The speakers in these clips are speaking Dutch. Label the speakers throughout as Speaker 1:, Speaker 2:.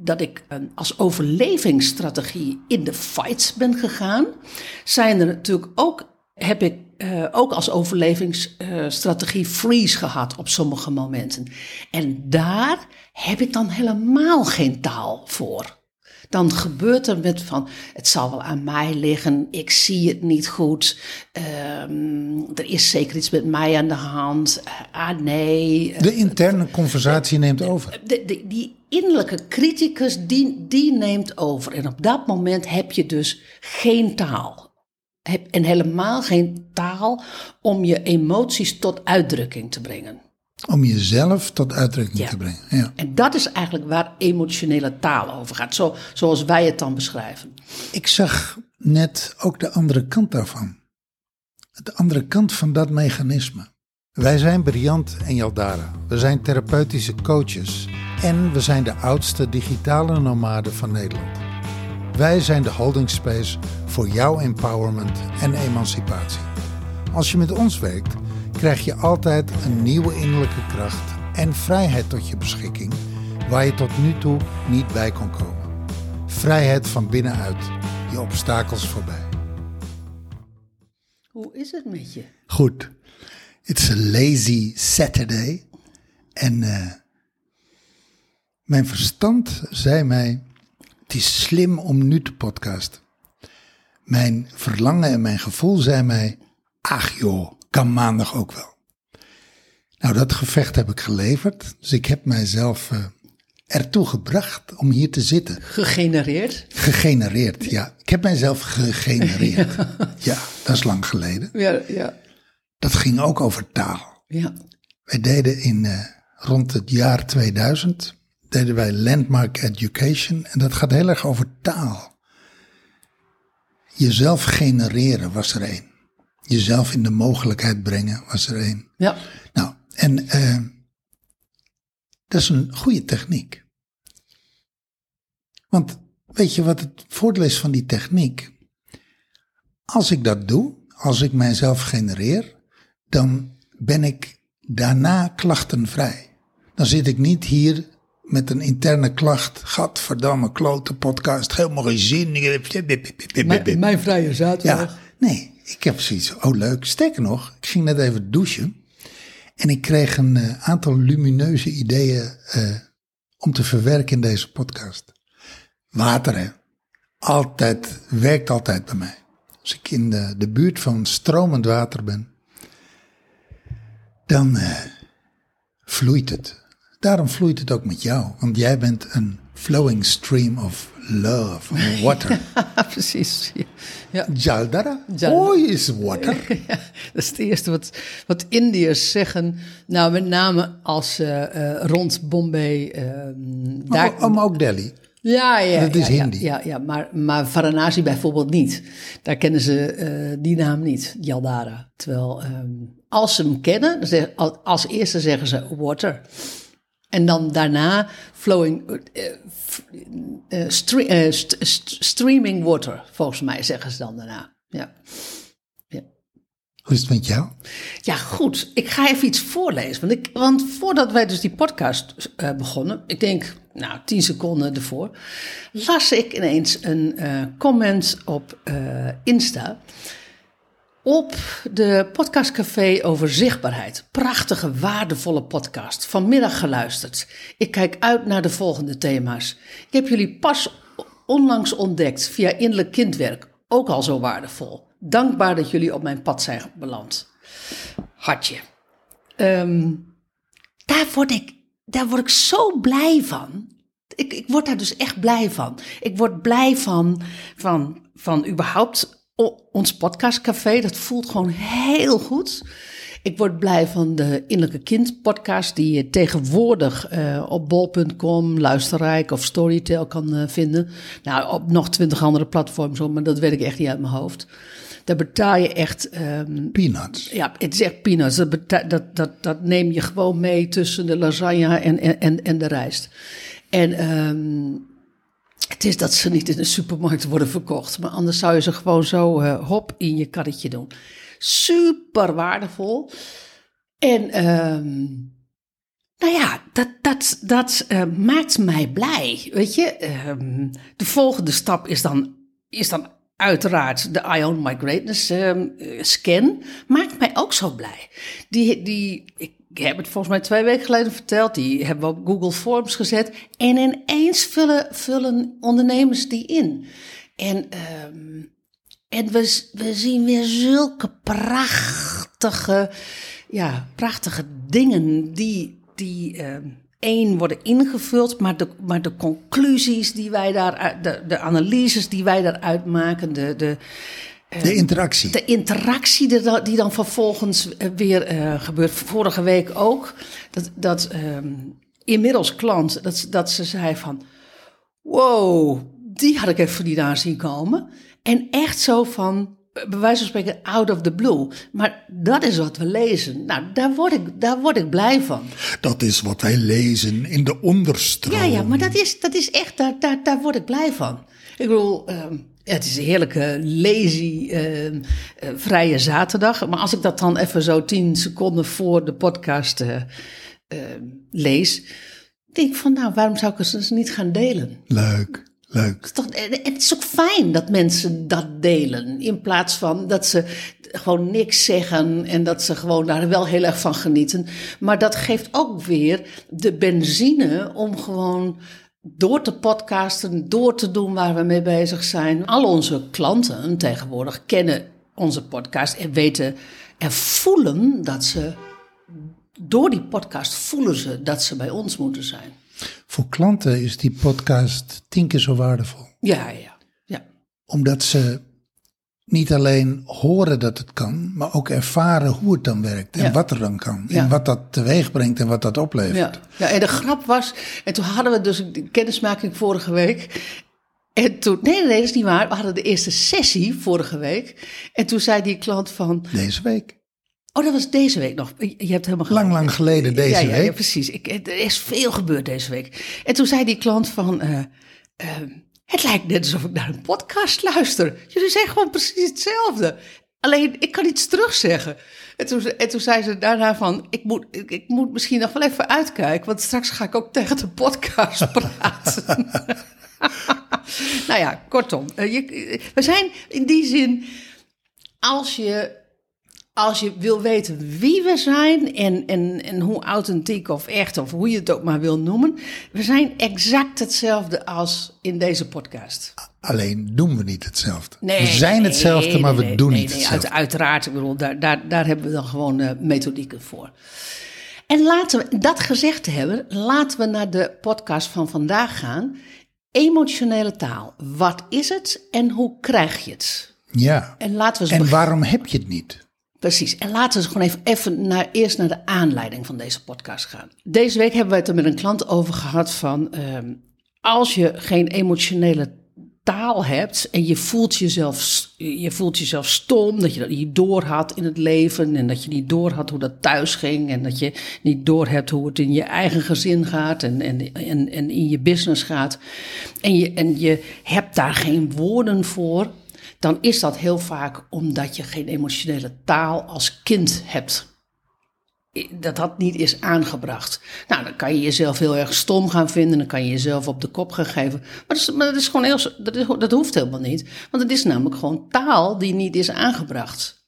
Speaker 1: dat ik eh, als overlevingsstrategie in de fights ben gegaan, zijn er natuurlijk ook, heb ik uh, ook als overlevingsstrategie freeze gehad op sommige momenten. En daar heb ik dan helemaal geen taal voor. Dan gebeurt er met van, het zal wel aan mij liggen, ik zie het niet goed, um, er is zeker iets met mij aan de hand, ah nee.
Speaker 2: De interne conversatie neemt over.
Speaker 1: De, de, die innerlijke criticus, die, die neemt over. En op dat moment heb je dus geen taal en helemaal geen taal om je emoties tot uitdrukking te brengen.
Speaker 2: Om jezelf tot uitdrukking te brengen. Ja.
Speaker 1: En dat is eigenlijk waar emotionele taal over gaat, zo, zoals wij het dan beschrijven.
Speaker 2: Ik zag net ook de andere kant daarvan. De andere kant van dat mechanisme. Wij zijn Briant en Jaldara. We zijn therapeutische coaches. En we zijn de oudste digitale nomaden van Nederland. Wij zijn de holding space voor jouw empowerment en emancipatie. Als je met ons werkt, krijg je altijd een nieuwe innerlijke kracht en vrijheid tot je beschikking, waar je tot nu toe niet bij kon komen. Vrijheid van binnenuit, je obstakels voorbij.
Speaker 1: Hoe is het met je?
Speaker 2: Goed. It's a lazy Saturday. En uh, mijn verstand zei mij: het is slim om nu te podcasten. Mijn verlangen en mijn gevoel zei mij: ach joh, kan maandag ook wel. Nou, dat gevecht heb ik geleverd. Dus ik heb mijzelf uh, ertoe gebracht om hier te zitten.
Speaker 1: Gegenereerd?
Speaker 2: Gegenereerd, ja. Ik heb mijzelf gegenereerd. ja. dat is lang geleden.
Speaker 1: Ja, ja.
Speaker 2: Dat ging ook over taal.
Speaker 1: Ja.
Speaker 2: Wij deden in uh, rond het jaar 2000 deden wij landmark education en dat gaat heel erg over taal. Jezelf genereren was er één. Jezelf in de mogelijkheid brengen was er één.
Speaker 1: Ja.
Speaker 2: Nou, en uh, dat is een goede techniek. Want weet je wat het voordeel is van die techniek? Als ik dat doe, als ik mijzelf genereer, dan ben ik daarna klachtenvrij. Dan zit ik niet hier met een interne klacht. Gadverdamme, klote podcast, helemaal geen zin.
Speaker 1: Mijn, mijn vrije zaterdag.
Speaker 2: Ja, nee, ik heb zoiets, oh leuk. Sterker nog, ik ging net even douchen. En ik kreeg een uh, aantal lumineuze ideeën uh, om te verwerken in deze podcast. Water, hè. Altijd, werkt altijd bij mij. Als ik in de, de buurt van stromend water ben, dan uh, vloeit het. Daarom vloeit het ook met jou, want jij bent een flowing stream of love, water.
Speaker 1: precies.
Speaker 2: Ja. Jaldara, oh, is water.
Speaker 1: ja, dat is het eerste wat, wat Indiërs zeggen. Nou, met name als uh, uh, rond Bombay. Uh,
Speaker 2: daar, maar, maar ook Delhi.
Speaker 1: Ja, ja,
Speaker 2: dat is
Speaker 1: ja,
Speaker 2: Hindi.
Speaker 1: Ja, ja, maar, maar Varanasi bijvoorbeeld niet. Daar kennen ze uh, die naam niet, Jaldara. Terwijl um, als ze hem kennen, als eerste zeggen ze water. En dan daarna flowing, uh, stre uh, st st streaming water, volgens mij zeggen ze dan daarna. Ja. ja.
Speaker 2: Hoe is het met jou?
Speaker 1: Ja, goed. Ik ga even iets voorlezen. Want, ik, want voordat wij dus die podcast begonnen, ik denk, nou, tien seconden ervoor, las ik ineens een comment op Insta op de podcastcafé over zichtbaarheid. Prachtige, waardevolle podcast. Vanmiddag geluisterd. Ik kijk uit naar de volgende thema's. Ik heb jullie pas onlangs ontdekt via innerlijk kindwerk. Ook al zo waardevol. Dankbaar dat jullie op mijn pad zijn beland. Hartje. Um, daar, word ik, daar word ik zo blij van. Ik, ik word daar dus echt blij van. Ik word blij van, van, van überhaupt ons podcastcafé. Dat voelt gewoon heel goed. Ik word blij van de Innerlijke Kind podcast, die je tegenwoordig uh, op bol.com, Luisterrijk of Storytel kan uh, vinden. Nou, op nog twintig andere platforms, maar dat weet ik echt niet uit mijn hoofd. Daar betaal je echt. Um,
Speaker 2: peanuts.
Speaker 1: Ja, het is echt peanuts. Dat, dat, dat, dat neem je gewoon mee tussen de lasagne en, en, en de rijst. En um, het is dat ze niet in de supermarkt worden verkocht. Maar anders zou je ze gewoon zo uh, hop in je karretje doen. Super waardevol. En um, Nou ja, dat, dat, dat uh, maakt mij blij. Weet je, um, de volgende stap is dan, is dan uiteraard de Ion My Greatness um, scan. Maakt mij ook zo blij. Die, die, heb het volgens mij twee weken geleden verteld. Die hebben we op Google Forms gezet. En ineens vullen, vullen ondernemers die in. En, um, en we, we zien weer zulke prachtige, ja, prachtige dingen die die uh, één worden ingevuld, maar de, maar de conclusies die wij daar, de, de analyses die wij daaruit maken, de, de,
Speaker 2: de interactie.
Speaker 1: De interactie die, dan vervolgens eh, weer uh, gebeurt. Vorige week ook. Dat, dat ehm, inmiddels klant, dat, dat ze zei van, wow, die had ik even niet aan zien komen. En echt zo van, bij wijze van spreken out of the blue. Maar dat is wat we lezen. Nou, daar word ik, daar word ik blij van.
Speaker 2: Dat is wat wij lezen in de onderstroom.
Speaker 1: Ja, ja, maar dat is, dat is echt, daar, daar, daar word ik blij van. Ik bedoel, uh, het is een heerlijke, lazy, uh, uh, vrije zaterdag. Maar als ik dat dan even zo tien seconden voor de podcast eh, lees, denk ik van, nou, waarom zou ik het niet gaan delen?
Speaker 2: Leuk. Leuk.
Speaker 1: Het is ook fijn dat mensen dat delen. In plaats van dat ze gewoon niks zeggen en dat ze gewoon daar wel heel erg van genieten. Maar dat geeft ook weer de benzine om gewoon door te podcasten, door te doen waar we mee bezig zijn. Al onze klanten tegenwoordig kennen onze podcast en weten en voelen dat ze door die podcast voelen ze dat ze bij ons moeten zijn.
Speaker 2: Voor klanten is die podcast tien keer zo waardevol.
Speaker 1: Ja, ja, ja.
Speaker 2: Omdat ze niet alleen horen dat het kan, maar ook ervaren hoe het dan werkt en wat er dan kan. En wat dat teweeg brengt en wat dat oplevert.
Speaker 1: Ja. ja, en de grap was, en toen hadden we dus een kennismaking vorige week. En toen, nee, nee, dat is niet waar. We hadden de eerste sessie vorige week. En toen zei die klant van.
Speaker 2: Deze week.
Speaker 1: Oh, dat was deze week nog. Je hebt helemaal.
Speaker 2: Lang, lang geleden deze
Speaker 1: ja, ja,
Speaker 2: week.
Speaker 1: Ja, precies. Ik, er is veel gebeurd deze week. En toen zei die klant van... Uh, uh, het lijkt net alsof ik naar een podcast luister. Jullie zeggen gewoon precies hetzelfde. Alleen, ik kan iets terugzeggen. En toen, en toen zei ze daarna van... Ik moet, ik, moet misschien nog wel even uitkijken... want straks ga ik ook tegen de podcast praten. nou ja, kortom. Uh, je, we zijn in die zin... Als je als je wil weten wie we zijn en, en, en hoe authentiek of echt of hoe je het ook maar wil noemen, we zijn exact hetzelfde als in deze podcast.
Speaker 2: Alleen doen we niet hetzelfde. Nee, we zijn hetzelfde, nee, maar we doen niet hetzelfde.
Speaker 1: Uit, uiteraard, ik bedoel, daar, daar, daar hebben we dan gewoon uh, methodieken voor. En laten we dat gezegd hebben, laten we naar de podcast van vandaag gaan. Emotionele taal. Wat is het en hoe krijg je het?
Speaker 2: Ja.
Speaker 1: En, laten we
Speaker 2: en waarom heb je het niet?
Speaker 1: Precies. En laten we gewoon even, even naar, eerst naar de aanleiding van deze podcast gaan. Deze week hebben we het er met een klant over gehad van... Uh, als je geen emotionele taal hebt en je voelt jezelf, je voelt jezelf stom, dat je dat niet door had in het leven en dat je niet door had hoe dat thuis ging en dat je niet door hebt hoe het in je eigen gezin gaat en, en, en, en in je business gaat en je, en je hebt daar geen woorden voor, dan is dat heel vaak omdat je geen emotionele taal als kind hebt. Dat dat niet is aangebracht. Nou, dan kan je jezelf heel erg stom gaan vinden. Dan kan je jezelf op de kop gaan geven. Maar dat is, is gewoon heel. Dat, hoeft helemaal niet. Want het is namelijk gewoon taal die niet is aangebracht.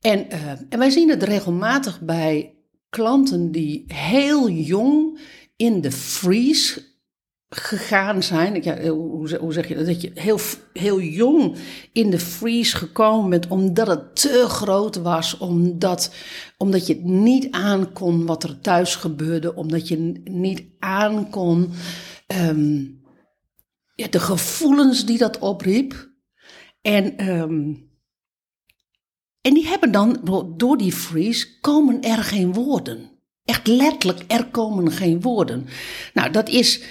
Speaker 1: En, uh, en wij zien het regelmatig bij klanten die heel jong in de freeze gegaan zijn. Ja, hoe, zeg je dat? Dat je heel, heel jong in de freeze gekomen bent omdat het te groot was. Omdat, omdat je het niet aankon wat er thuis gebeurde. Omdat je niet aankon um, ja, de gevoelens die dat opriep. En, um, en die hebben dan, door die freeze, komen er geen woorden. Echt letterlijk, er komen geen woorden. Nou, dat is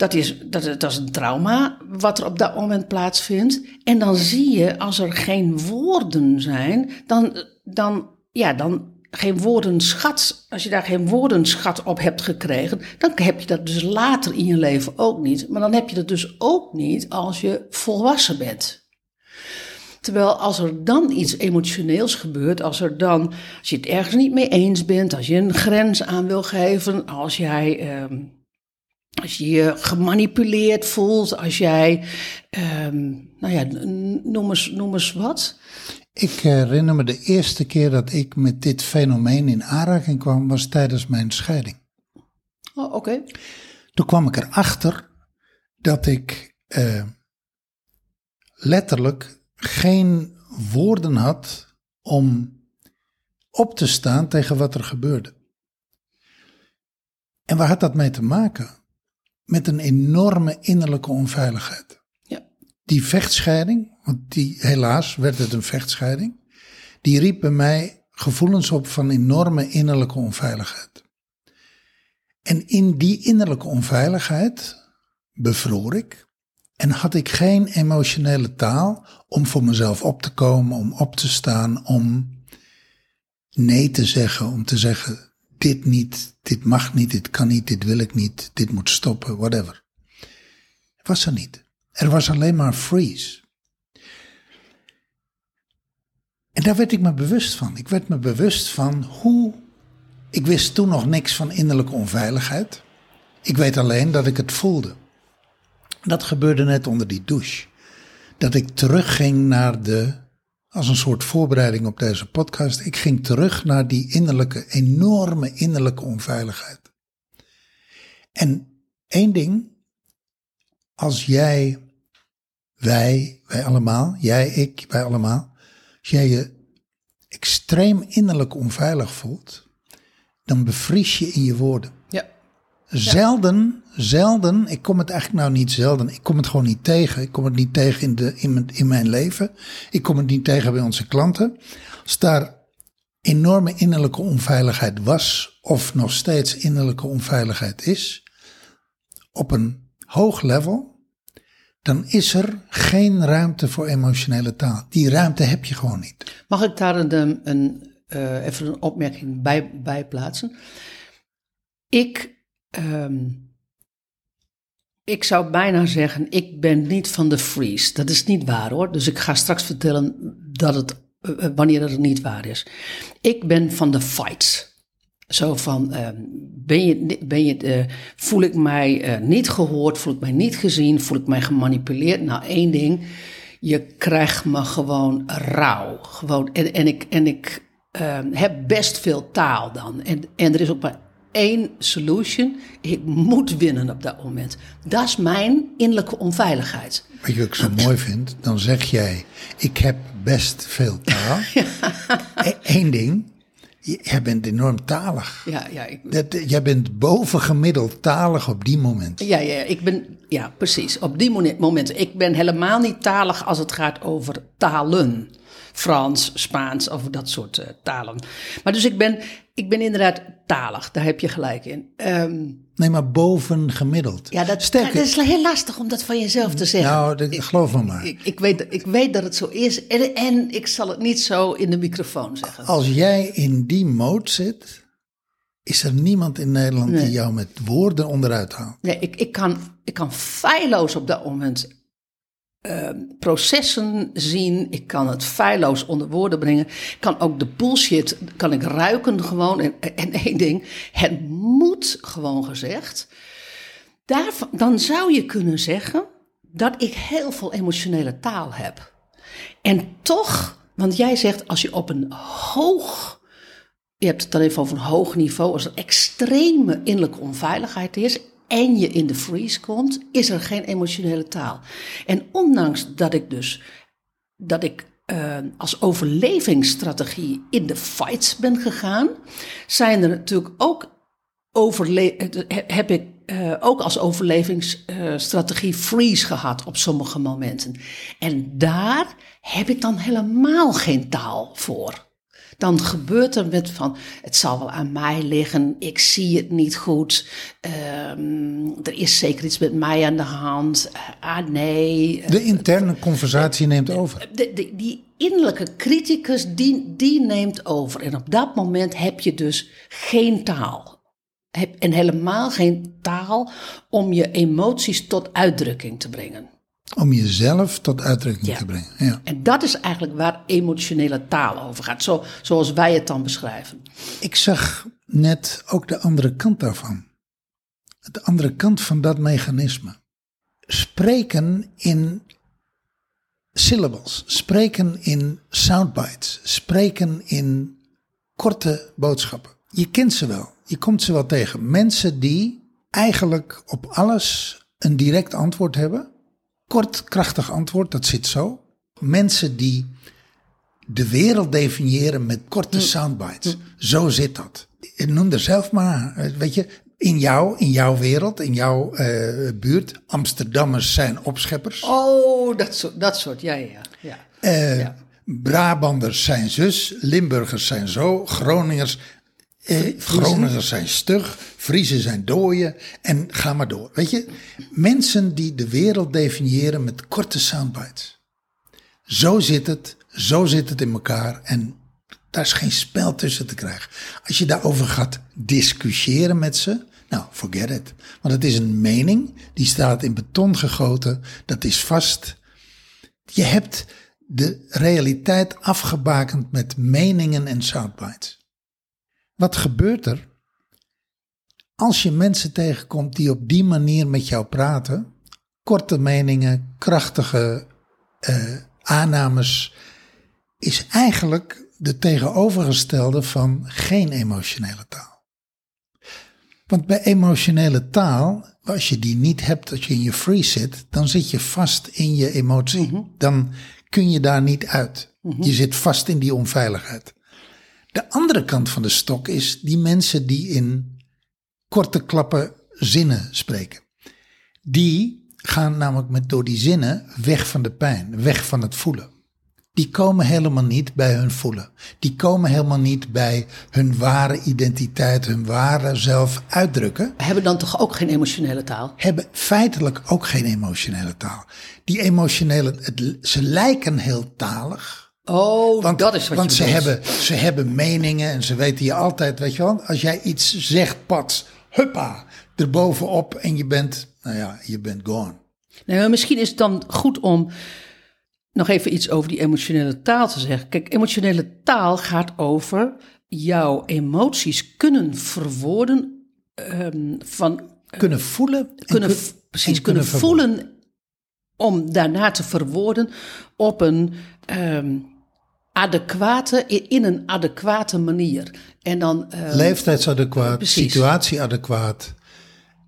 Speaker 1: dat is, dat, is een trauma wat er op dat moment plaatsvindt. En dan zie je, als er geen woorden zijn, dan, dan, ja, dan geen woordenschat. Als je daar geen woordenschat op hebt gekregen, dan heb je dat dus later in je leven ook niet. Maar dan heb je dat dus ook niet als je volwassen bent. Terwijl als er dan iets emotioneels gebeurt, als er dan, als je het ergens niet mee eens bent, als je een grens aan wil geven, als jij, ehm, als je je gemanipuleerd voelt, als jij, ehm, nou ja, noem eens, noem eens wat.
Speaker 2: Ik herinner me de eerste keer dat ik met dit fenomeen in aanraking kwam, was tijdens mijn scheiding.
Speaker 1: Oh, oké.
Speaker 2: Toen kwam ik erachter dat ik eh, letterlijk geen woorden had om op te staan tegen wat er gebeurde. En waar had dat mee te maken? Met een enorme innerlijke onveiligheid.
Speaker 1: Ja.
Speaker 2: Die vechtscheiding, want die, helaas werd het een vechtscheiding, die riep bij mij gevoelens op van enorme innerlijke onveiligheid. En in die innerlijke onveiligheid bevroor ik en had ik geen emotionele taal om voor mezelf op te komen, om op te staan, om nee te zeggen, om te zeggen dit niet, dit mag niet, dit kan niet, dit wil ik niet, dit moet stoppen, whatever. Was er niet. Er was alleen maar freeze. En daar werd ik me bewust van. Ik werd me bewust van hoe. Ik wist toen nog niks van innerlijke onveiligheid. Ik weet alleen dat ik het voelde. Dat gebeurde net onder die douche. Dat ik terugging naar de. Als een soort voorbereiding op deze podcast. Ik ging terug naar die innerlijke, enorme innerlijke onveiligheid. En één ding. Als jij, wij, wij allemaal, jij, ik, wij allemaal. Als jij je extreem innerlijk onveilig voelt, dan bevries je in je woorden. Zelden, zelden, ik kom het eigenlijk nou niet zelden, ik kom het gewoon niet tegen. Ik kom het niet tegen in, de, in, mijn, in mijn leven. Ik kom het niet tegen bij onze klanten. Als daar enorme innerlijke onveiligheid was, of nog steeds innerlijke onveiligheid is, op een hoog level, dan is er geen ruimte voor emotionele taal. Die ruimte heb je gewoon niet.
Speaker 1: Mag ik daar een, een, uh, even een opmerking bij, bij plaatsen? Ik, um, ik zou bijna zeggen, ik ben niet van de freeze. Dat is niet waar hoor. Dus ik ga straks vertellen dat het, uh, wanneer het niet waar is. Ik ben van de fights. Zo van, uh, ben je, ben je, uh, voel ik mij niet gehoord, voel ik mij niet gezien, voel ik mij gemanipuleerd? Nou, één ding, je krijgt me gewoon rauw. Gewoon, en, en ik, en ik heb best veel taal dan. En, en er is ook maar één solution. Ik moet winnen op dat moment. Dat is mijn innerlijke onveiligheid.
Speaker 2: Weet je wat ik zo mooi vind? Dan zeg jij, ik heb best veel taal. ja. Eén ding, Jij bent enorm talig.
Speaker 1: Ja, ja. Ik,
Speaker 2: dat, jij bent bovengemiddeld talig op die momenten.
Speaker 1: Ja, ja, ik ben, ja, precies. Op die momenten. Ik ben helemaal niet talig als het gaat over talen. Frans, Spaans, of dat soort uh, talen. Maar dus ik ben, ik ben inderdaad talig, daar heb je gelijk in. Um,
Speaker 2: nee, maar bovengemiddeld.
Speaker 1: Ja, dat, Sterker, dat is heel lastig om dat van jezelf te zeggen.
Speaker 2: Nou, dat, ik, geloof me maar.
Speaker 1: Ik, ik, weet, ik weet dat het zo is en, en ik zal het niet zo in de microfoon zeggen.
Speaker 2: Als jij in die mode zit, is er niemand in Nederland nee. die jou met woorden onderuit haalt.
Speaker 1: Nee, ik, ik, kan, ik kan feilloos op dat moment uh, processen zien. Ik kan het feilloos onder woorden brengen. Kan ook de bullshit, kan ik ruiken gewoon. En, en één ding, het moet gewoon gezegd. Dan zou je kunnen zeggen dat ik heel veel emotionele taal heb. En toch, want jij zegt als je op een hoog, je hebt het dan even over een hoog niveau, als er extreme innerlijke onveiligheid is en je in de freeze komt, is er geen emotionele taal. En ondanks dat ik dus dat ik uh, als overlevingsstrategie in de fights ben gegaan, zijn er natuurlijk ook heb ik uh, ook als overlevingsstrategie freeze gehad op sommige momenten. En daar heb ik dan helemaal geen taal voor dan gebeurt er met van, het zal wel aan mij liggen, ik zie het niet goed, um, er is zeker iets met mij aan de hand, ah nee.
Speaker 2: De interne conversatie neemt over.
Speaker 1: De, de, die innerlijke criticus, die, die neemt over. En op dat moment heb je dus geen taal. En helemaal geen taal om je emoties tot uitdrukking te brengen.
Speaker 2: Om jezelf tot uitdrukking
Speaker 1: Ja.
Speaker 2: te brengen. Ja.
Speaker 1: En dat is eigenlijk waar emotionele taal over gaat, zo, zoals wij het dan beschrijven.
Speaker 2: Ik zag net ook de andere kant daarvan. De andere kant van dat mechanisme. Spreken in syllables, spreken in soundbites, spreken in korte boodschappen. Je kent ze wel, je komt ze wel tegen. Mensen die eigenlijk op alles een direct antwoord hebben. Kort, krachtig antwoord, dat zit zo. Mensen die de wereld definiëren met korte soundbites. Zo zit dat. Noem er zelf maar, eh, weet je, in jou, in jouw wereld, in jouw eh, buurt. Amsterdammers zijn opscheppers.
Speaker 1: Oh, dat soort, dat soort ja, ja, ja. ja.
Speaker 2: Eh,
Speaker 1: ja.
Speaker 2: Brabanders zijn zus, Limburgers zijn zo, Groningers, eh, Groningers zijn stug, Friesen zijn dooien en ga maar door. Weet je, mensen die de wereld definiëren met korte soundbites. Zo zit het, zo zit het in elkaar en daar is geen spel tussen te krijgen. Als je daarover gaat discussiëren met ze, nou, forget it. Want het is een mening, die staat in beton gegoten, dat is vast. Je hebt de realiteit afgebakend met meningen en soundbites. Wat gebeurt er als je mensen tegenkomt die op die manier met jou praten? Korte meningen, krachtige eh, aannames, is eigenlijk de tegenovergestelde van geen emotionele taal. Want bij emotionele taal, als je die niet hebt, als je in je freeze zit, dan zit je vast in je emotie. Dan kun je daar niet uit. Je zit vast in die onveiligheid. De andere kant van de stok is die mensen die in korte klappen zinnen spreken. Die gaan namelijk met door die zinnen weg van de pijn, weg van het voelen. Die komen helemaal niet bij hun voelen. Die komen helemaal niet bij hun ware identiteit, hun ware zelf uitdrukken.
Speaker 1: Hebben dan toch ook geen emotionele taal?
Speaker 2: Hebben feitelijk ook geen emotionele taal. Die emotionele, het, ze lijken heel talig.
Speaker 1: Oh,
Speaker 2: Want,
Speaker 1: dat is wat
Speaker 2: want
Speaker 1: je
Speaker 2: ze,
Speaker 1: bedoelt.
Speaker 2: hebben, ze hebben meningen en ze weten je altijd, weet je wel, als jij iets zegt, pats, huppa, erbovenop en je bent, nou ja, je bent gone.
Speaker 1: Nee, maar misschien is het dan goed om nog even iets over die emotionele taal te zeggen. Kijk, emotionele taal gaat over jouw emoties kunnen verwoorden ehm, van
Speaker 2: Kunnen voelen. en
Speaker 1: kunnen,
Speaker 2: kun-
Speaker 1: precies,
Speaker 2: en
Speaker 1: kunnen voelen om daarna te verwoorden op een ehm, adequate, in, een adequate manier. En dan ehm,
Speaker 2: Leeftijdsadequaat,
Speaker 1: Precies.
Speaker 2: situatieadequaat.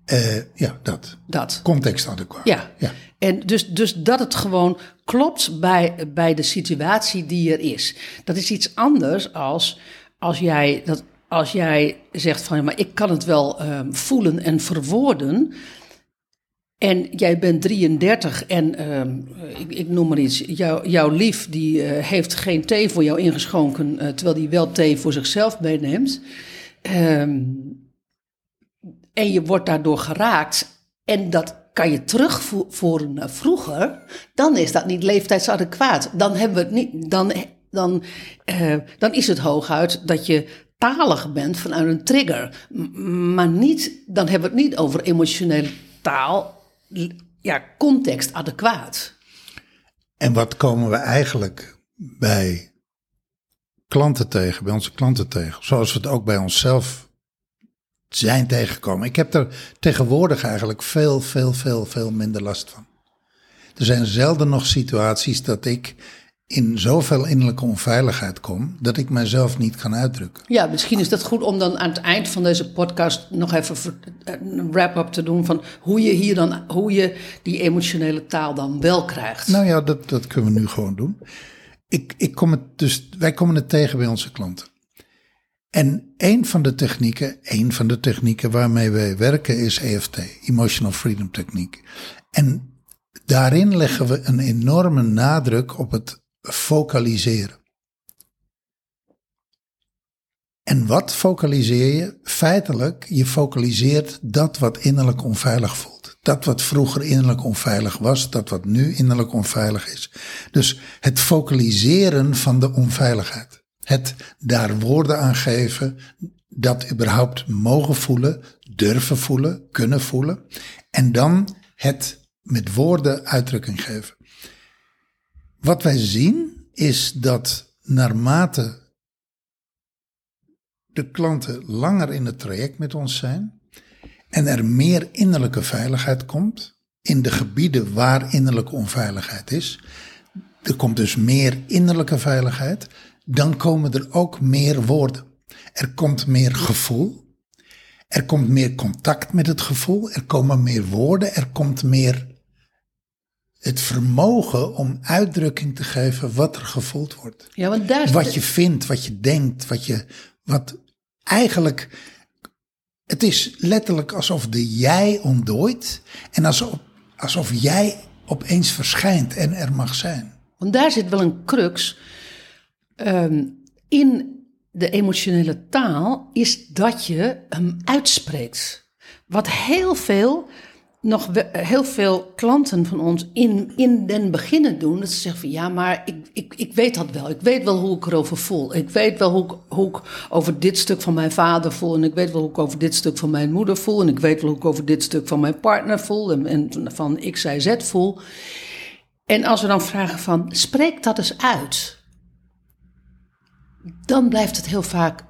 Speaker 2: eh ja, dat.
Speaker 1: dat.
Speaker 2: Contextadequaat.
Speaker 1: Ja.
Speaker 2: ja.
Speaker 1: En dus, dus dat het gewoon klopt bij, bij de situatie die er is. Dat is iets anders als als jij, dat, als jij zegt van ja, maar ik kan het wel ehm, voelen en verwoorden. En jij bent 33 en ehm, ik, ik noem maar iets. Jouw, lief die eh, heeft geen thee voor jou ingeschonken, eh, terwijl die wel thee voor zichzelf meeneemt. Ehm, en je wordt daardoor geraakt en dat kan je terugvoeren naar vroeger, dan is dat niet leeftijdsadequaat. Dan, hebben we het niet, dan, dan, eh, dan is het hooguit dat je talig bent vanuit een trigger. Maar niet, dan hebben we het niet over emotionele taal, ja, contextadequaat.
Speaker 2: En wat komen we eigenlijk bij klanten tegen, bij onze klanten tegen? Zoals we het ook bij onszelf zijn tegengekomen. Ik heb er tegenwoordig eigenlijk veel, veel, veel, veel minder last van. Er zijn zelden nog situaties dat ik in zoveel innerlijke onveiligheid kom dat ik mezelf niet kan uitdrukken.
Speaker 1: Ja, misschien is dat goed om dan aan het eind van deze podcast nog even een wrap-up te doen van hoe je hier dan, hoe je die emotionele taal dan wel krijgt.
Speaker 2: Nou ja, dat, dat kunnen we nu gewoon doen. Ik, ik kom het dus, wij komen het tegen bij onze klanten. En een van de technieken, een van de technieken waarmee wij werken is EFT, Emotional Freedom Techniek. En daarin leggen we een enorme nadruk op het focaliseren. En wat focaliseer je? Feitelijk, je focaliseert dat wat innerlijk onveilig voelt. Dat wat vroeger innerlijk onveilig was, dat wat nu innerlijk onveilig is. Dus het focaliseren van de onveiligheid. Het daar woorden aan geven, dat überhaupt mogen voelen, durven voelen, kunnen voelen. En dan het met woorden uitdrukking geven. Wat wij zien is dat naarmate de klanten langer in het traject met ons zijn en er meer innerlijke veiligheid komt in de gebieden waar innerlijke onveiligheid is, er komt dus meer innerlijke veiligheid, dan komen er ook meer woorden. Er komt meer gevoel. Er komt meer contact met het gevoel. Er komen meer woorden. Er komt meer het vermogen om uitdrukking te geven wat er gevoeld wordt.
Speaker 1: Ja, want daar
Speaker 2: Wat je vindt, wat je denkt, wat je. Wat eigenlijk. Het is letterlijk alsof de jij ontdooit. En alsof, alsof jij opeens verschijnt en er mag zijn.
Speaker 1: Want daar zit wel een crux. Ehm, in de emotionele taal is dat je hem uitspreekt. Wat heel veel, nog heel veel klanten van ons in, in den beginnen doen. Dat ze zeggen van ja, maar ik, ik, ik weet dat wel. Ik weet wel hoe ik erover voel. Ik weet wel hoe ik, hoe ik over dit stuk van mijn vader voel. En ik weet wel hoe ik over dit stuk van mijn moeder voel. En ik weet wel hoe ik over dit stuk van mijn partner voel. En, en van X, Y, Z voel. En als we dan vragen van, spreek dat eens uit. Dan blijft het heel vaak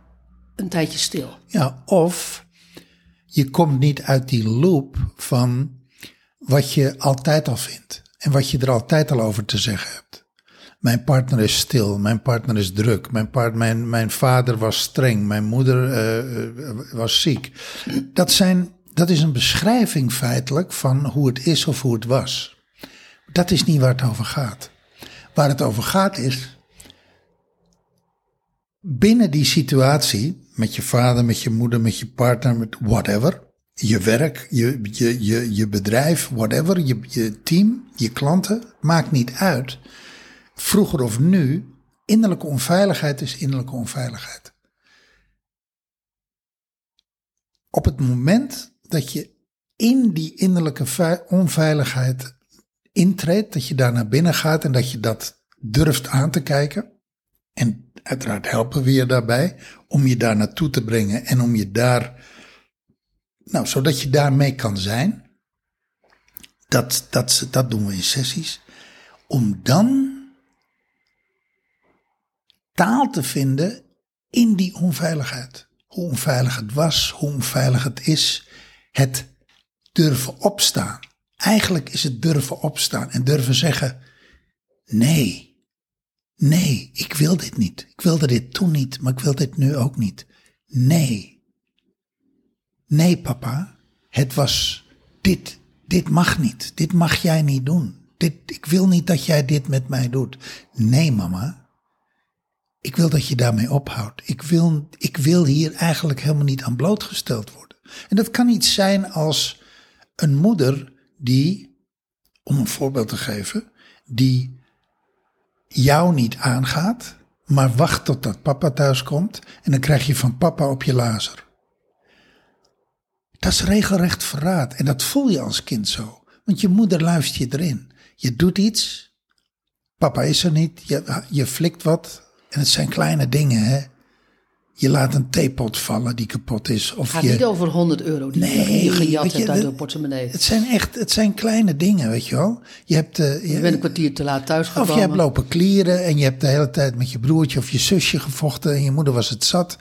Speaker 1: een tijdje stil.
Speaker 2: Ja, of je komt niet uit die loop van wat je altijd al vindt. En wat je er altijd al over te zeggen hebt. Mijn partner is stil, mijn partner is druk, mijn, mijn, mijn vader was streng, mijn moeder eh, eh, was ziek. Dat, zijn, dat is een beschrijving feitelijk van hoe het is of hoe het was. Dat is niet waar het over gaat. Waar het over gaat is, binnen die situatie, met je vader, met je moeder, met je partner, met whatever, je werk, je, je, je, je bedrijf, whatever, je, je team, je klanten, maakt niet uit. Vroeger of nu, innerlijke onveiligheid is innerlijke onveiligheid. Op het moment dat je in die innerlijke vei- onveiligheid intreedt, dat je daar naar binnen gaat en dat je dat durft aan te kijken, en uiteraard helpen we je daarbij om je daar naartoe te brengen en om je daar, nou, zodat je daarmee kan zijn. Dat, dat, dat doen we in sessies. Om dan taal te vinden in die onveiligheid. Hoe onveilig het was, hoe onveilig het is. Het durven opstaan. Eigenlijk is het durven opstaan en durven zeggen: nee. Nee, ik wil dit niet. Ik wilde dit toen niet, maar ik wil dit nu ook niet. Nee. Nee, papa. Het was dit. Dit mag niet. Dit mag jij niet doen. Dit, ik wil niet dat jij dit met mij doet. Nee, mama. Ik wil dat je daarmee ophoudt. Ik wil, ik wil hier eigenlijk helemaal niet aan blootgesteld worden. En dat kan iets zijn als een moeder die, om een voorbeeld te geven, die jou niet aangaat, maar wacht totdat papa thuis komt en dan krijg je van papa op je lazer. Dat is regelrecht verraad en dat voel je als kind zo, want je moeder luistert je erin. Je doet iets, papa is er niet, je, je flikt wat en het zijn kleine dingen hè. Je laat een theepot vallen die kapot is. Of
Speaker 1: Het gaat
Speaker 2: je,
Speaker 1: niet over 100 euro die
Speaker 2: Nee,
Speaker 1: je gejat hebt uit
Speaker 2: de-
Speaker 1: portemonnee.
Speaker 2: Het zijn echt, het zijn kleine dingen, weet je wel. Je hebt, eh, je,
Speaker 1: Je bent een kwartier te laat thuis
Speaker 2: Of je hebt lopen klieren en je hebt de hele tijd met je broertje of je zusje gevochten en je moeder was het zat.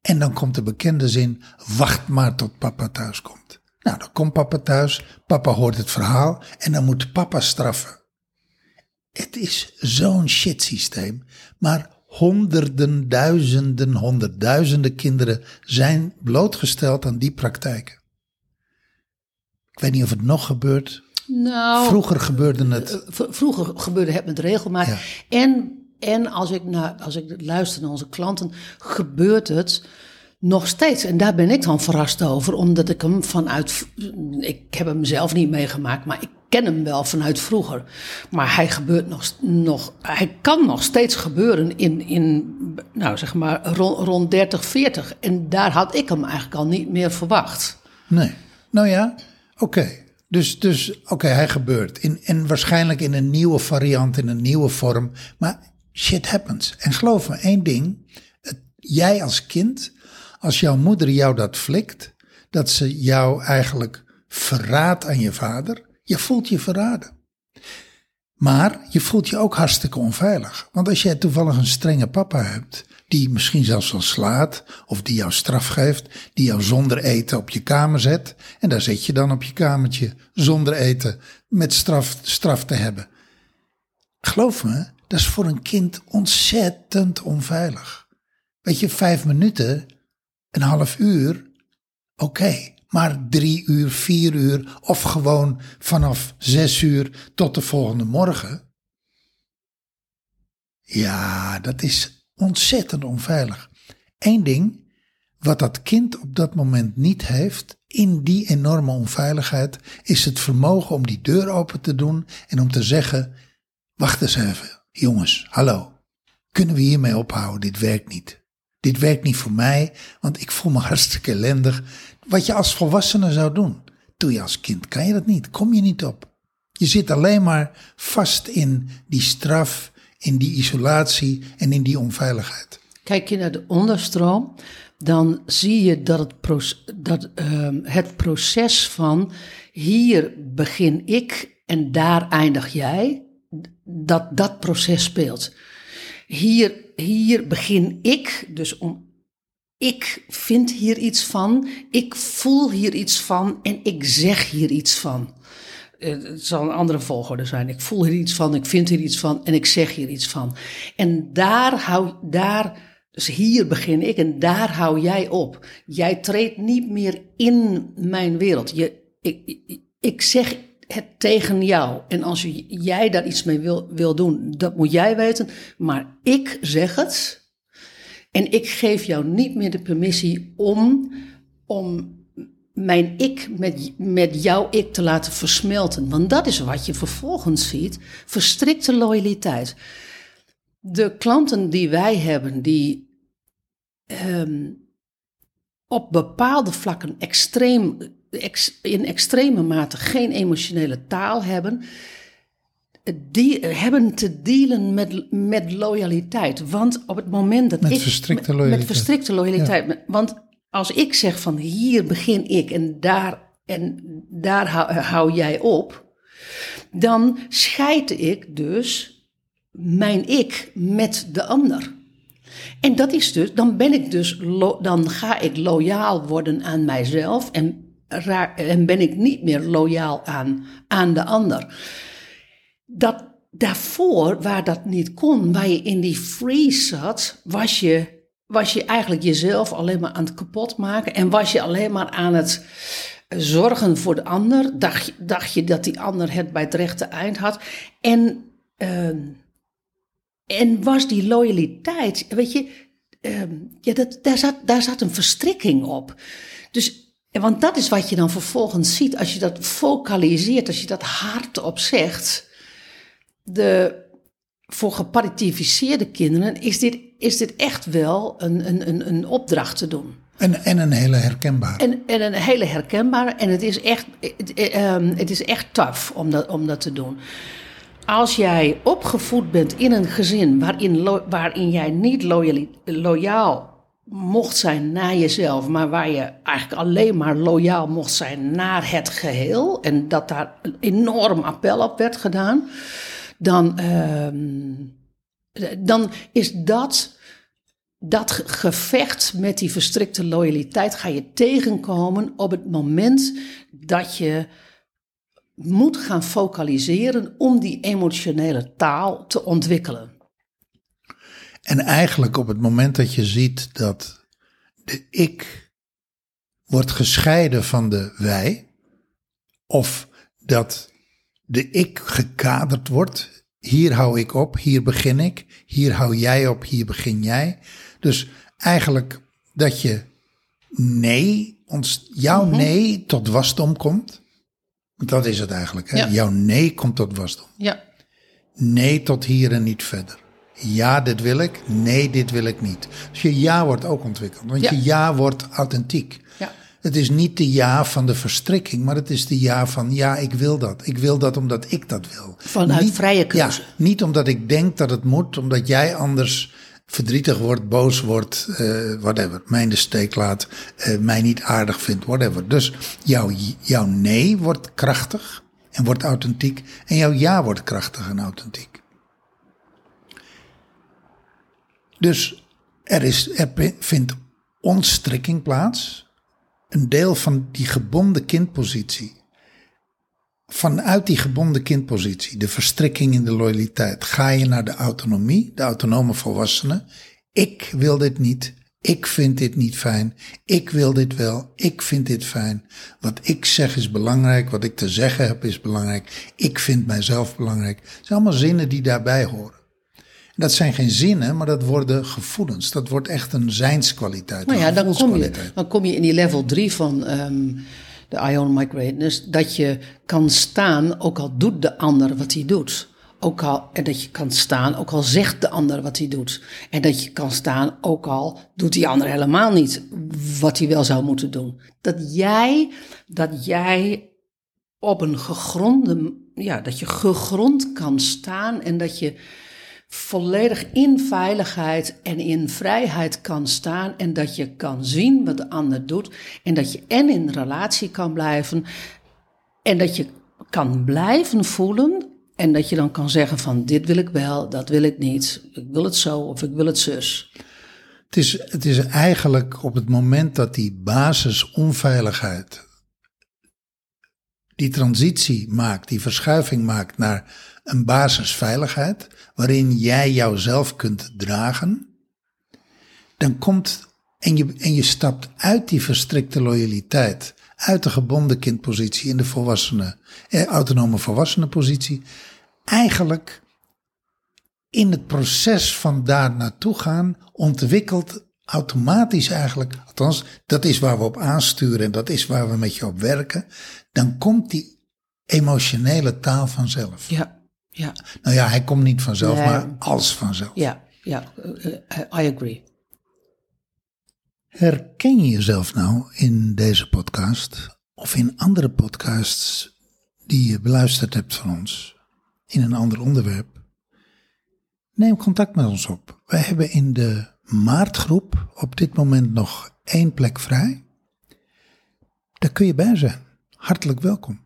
Speaker 2: En dan komt de bekende zin, wacht maar tot papa thuis komt. Nou, dan komt papa thuis, papa hoort het verhaal en dan moet papa straffen. Het is zo'n shit systeem, maar honderden, duizenden, honderdduizenden kinderen zijn blootgesteld aan die praktijken. Ik weet niet of het nog gebeurt.
Speaker 1: Nou,
Speaker 2: Vroeger gebeurde het.
Speaker 1: v- vroeger gebeurde het met regelmaat.
Speaker 2: Ja.
Speaker 1: En, en als, ik naar, als ik luister naar onze klanten, gebeurt het nog steeds. En daar ben ik dan verrast over, omdat ik hem vanuit. Ik heb hem zelf niet meegemaakt, maar ik ken hem wel vanuit vroeger. Maar hij gebeurt nog. nog hij kan nog steeds gebeuren in, in nou zeg maar, rond, rond 30, 40. En daar had ik hem eigenlijk al niet meer verwacht.
Speaker 2: Nee. Nou ja, oké. Dus, dus oké, hij gebeurt. In, en waarschijnlijk in een nieuwe variant, in een nieuwe vorm. Maar shit happens. En geloof me, één ding. Jij als kind, als jouw moeder jou dat flikt, dat ze jou eigenlijk verraadt aan je vader. Je voelt je verraden. Maar je voelt je ook hartstikke onveilig. Want als jij toevallig een strenge papa hebt, die misschien zelfs wel slaat, of die jou straf geeft, die jou zonder eten op je kamer zet, en daar zit je dan op je kamertje zonder eten, met straf, straf te hebben. Geloof me, dat is voor een kind ontzettend onveilig. Weet je, vijf minuten, een half uur, oké. Maar drie uur, vier uur of gewoon vanaf zes uur tot de volgende morgen. Ja, dat is ontzettend onveilig. Eén ding, wat dat kind op dat moment niet heeft, in die enorme onveiligheid, is het vermogen om die deur open te doen en om te zeggen: Wacht eens even, jongens, hallo. Kunnen we hiermee ophouden? Dit werkt niet. Dit werkt niet voor mij, want ik voel me hartstikke ellendig. Wat je als volwassene zou doen, doe je als kind. Kan je dat niet? Kom je niet op. Je zit alleen maar vast in die straf, in die isolatie en in die onveiligheid.
Speaker 1: Kijk je naar de onderstroom, dan zie je dat het, proces, dat, uh, het proces van hier begin ik en daar eindig jij, dat dat proces speelt. Hier, hier begin ik, dus om, ik vind hier iets van, ik voel hier iets van en ik zeg hier iets van. Eh, het zal een andere volgorde zijn. Ik voel hier iets van, ik vind hier iets van en ik zeg hier iets van. En daar hou, daar, dus hier begin ik en daar hou jij op. Jij treedt niet meer in mijn wereld. Je, ik, ik zeg het tegen jou. En als jij daar iets mee wil, wil doen, dat moet jij weten. Maar ik zeg het. En ik geef jou niet meer de permissie om, om mijn ik met, met jouw ik te laten versmelten. Want dat is wat je vervolgens ziet: verstrikte loyaliteit. De klanten die wij hebben, die um, op bepaalde vlakken extreem, ex, in extreme mate geen emotionele taal hebben, die hebben te dealen met, met loyaliteit. Want op het moment dat
Speaker 2: met
Speaker 1: ik.
Speaker 2: Verstrikte loyaliteit.
Speaker 1: Met verstrikte loyaliteit. Want als ik zeg van hier begin ik en daar, en daar hou, hou jij op, dan scheid ik dus mijn ik met de ander. En dat is dus, dan ben ik dus, dan ga ik loyaal worden aan mijzelf en, en ben ik niet meer loyaal aan, aan de ander dat daarvoor, waar dat niet kon, waar je in die freeze zat, was je, was je eigenlijk jezelf alleen maar aan het kapot maken en was je alleen maar aan het zorgen voor de ander. Dacht, je dat die ander het bij het rechte eind had. En, uh, en was die loyaliteit, weet je, uh, ja, dat, daar, zat, daar zat een verstrikking op. Dus want dat is wat je dan vervolgens ziet als je dat focaliseert, als je dat hardop zegt de, voor geparitificeerde kinderen is dit, is dit echt wel een, een, een, een opdracht te doen.
Speaker 2: En, en een hele herkenbare.
Speaker 1: En, en een hele herkenbare. En het is echt, het, ehm, het is echt tough om dat, om dat te doen. Als jij opgevoed bent in een gezin waarin, waarin jij niet loyaal, loyaal mocht zijn naar jezelf, maar waar je eigenlijk alleen maar loyaal mocht zijn naar het geheel. En dat daar een enorm appel op werd gedaan dan, uh, dan is dat, dat gevecht met die verstrikte loyaliteit ga je tegenkomen op het moment dat je moet gaan focaliseren om die emotionele taal te ontwikkelen.
Speaker 2: En eigenlijk op het moment dat je ziet dat de ik wordt gescheiden van de wij, of dat de ik gekaderd wordt. Hier hou ik op, hier begin ik. Hier hou jij op, hier begin jij. Dus eigenlijk dat je nee, ons, jouw mhm. nee tot wasdom komt. Dat is het eigenlijk. Hè? Jouw nee komt tot wasdom.
Speaker 1: Ja.
Speaker 2: Nee tot hier en niet verder. Ja, dit wil ik. Nee, dit wil ik niet. Dus je ja wordt ook ontwikkeld. Want je ja wordt authentiek. Het is niet de ja van de verstrikking, maar het is de ja van ja, ik wil dat. Ik wil dat omdat ik dat wil.
Speaker 1: Vanuit niet, vrije keuze.
Speaker 2: Ja, niet omdat ik denk dat het moet, omdat jij anders verdrietig wordt, boos wordt, uh, whatever. Mij in de steek laat, uh, mij niet aardig vindt, whatever. Dus jouw, jouw nee wordt krachtig en word authentiek. En jouw ja wordt krachtig en authentiek. Dus er, is, er vindt ontstrikking plaats. Een deel van die gebonden kindpositie. Vanuit die gebonden kindpositie, de verstrikking in de loyaliteit, ga je naar de autonomie, de autonome volwassene. Ik wil dit niet. Ik vind dit niet fijn. Ik wil dit wel. Ik vind dit fijn. Wat ik zeg is belangrijk. Wat ik te zeggen heb is belangrijk. Ik vind mijzelf belangrijk. Het zijn allemaal zinnen die daarbij horen. Dat zijn geen zinnen, maar dat worden gevoelens. Dat wordt echt een zijnskwaliteit.
Speaker 1: Nou ja, dan kom, je, dan kom je in die level 3 van um, de Ion My Greatness. Dat je kan staan, ook al doet de ander wat hij doet. Ook al, en dat je kan staan, ook al zegt de ander wat hij doet. En dat je kan staan, ook al doet die ander helemaal niet wat hij wel zou moeten doen. Dat jij, dat jij op een gegronde, ja, dat je gegrond kan staan en dat je volledig in veiligheid en in vrijheid kan staan en dat je kan zien wat de ander doet en dat je en in relatie kan blijven en dat je kan blijven voelen en dat je dan kan zeggen van dit wil ik wel, dat wil ik niet, ik wil het zo of ik wil het zus.
Speaker 2: Het is, het is eigenlijk op het moment dat die basisonveiligheid die transitie maakt, die verschuiving maakt naar een basisveiligheid, waarin jij jouzelf kunt dragen, dan komt en je, en je stapt uit die verstrikte loyaliteit, uit de gebonden kindpositie in de volwassene, eh, autonome volwassene positie, eigenlijk in het proces van daar naartoe gaan ontwikkelt automatisch eigenlijk, althans dat is waar we op aansturen en dat is waar we met je op werken, dan komt die emotionele taal vanzelf.
Speaker 1: Ja, ja.
Speaker 2: Nou ja, hij komt niet vanzelf, maar als vanzelf.
Speaker 1: Ja, ja, uh, I agree.
Speaker 2: Herken je jezelf nou in deze podcast of in andere podcasts die je beluisterd hebt van ons in een ander onderwerp? Neem contact met ons op. Wij hebben in de maartgroep op dit moment nog één plek vrij. Daar kun je bij zijn. Hartelijk welkom.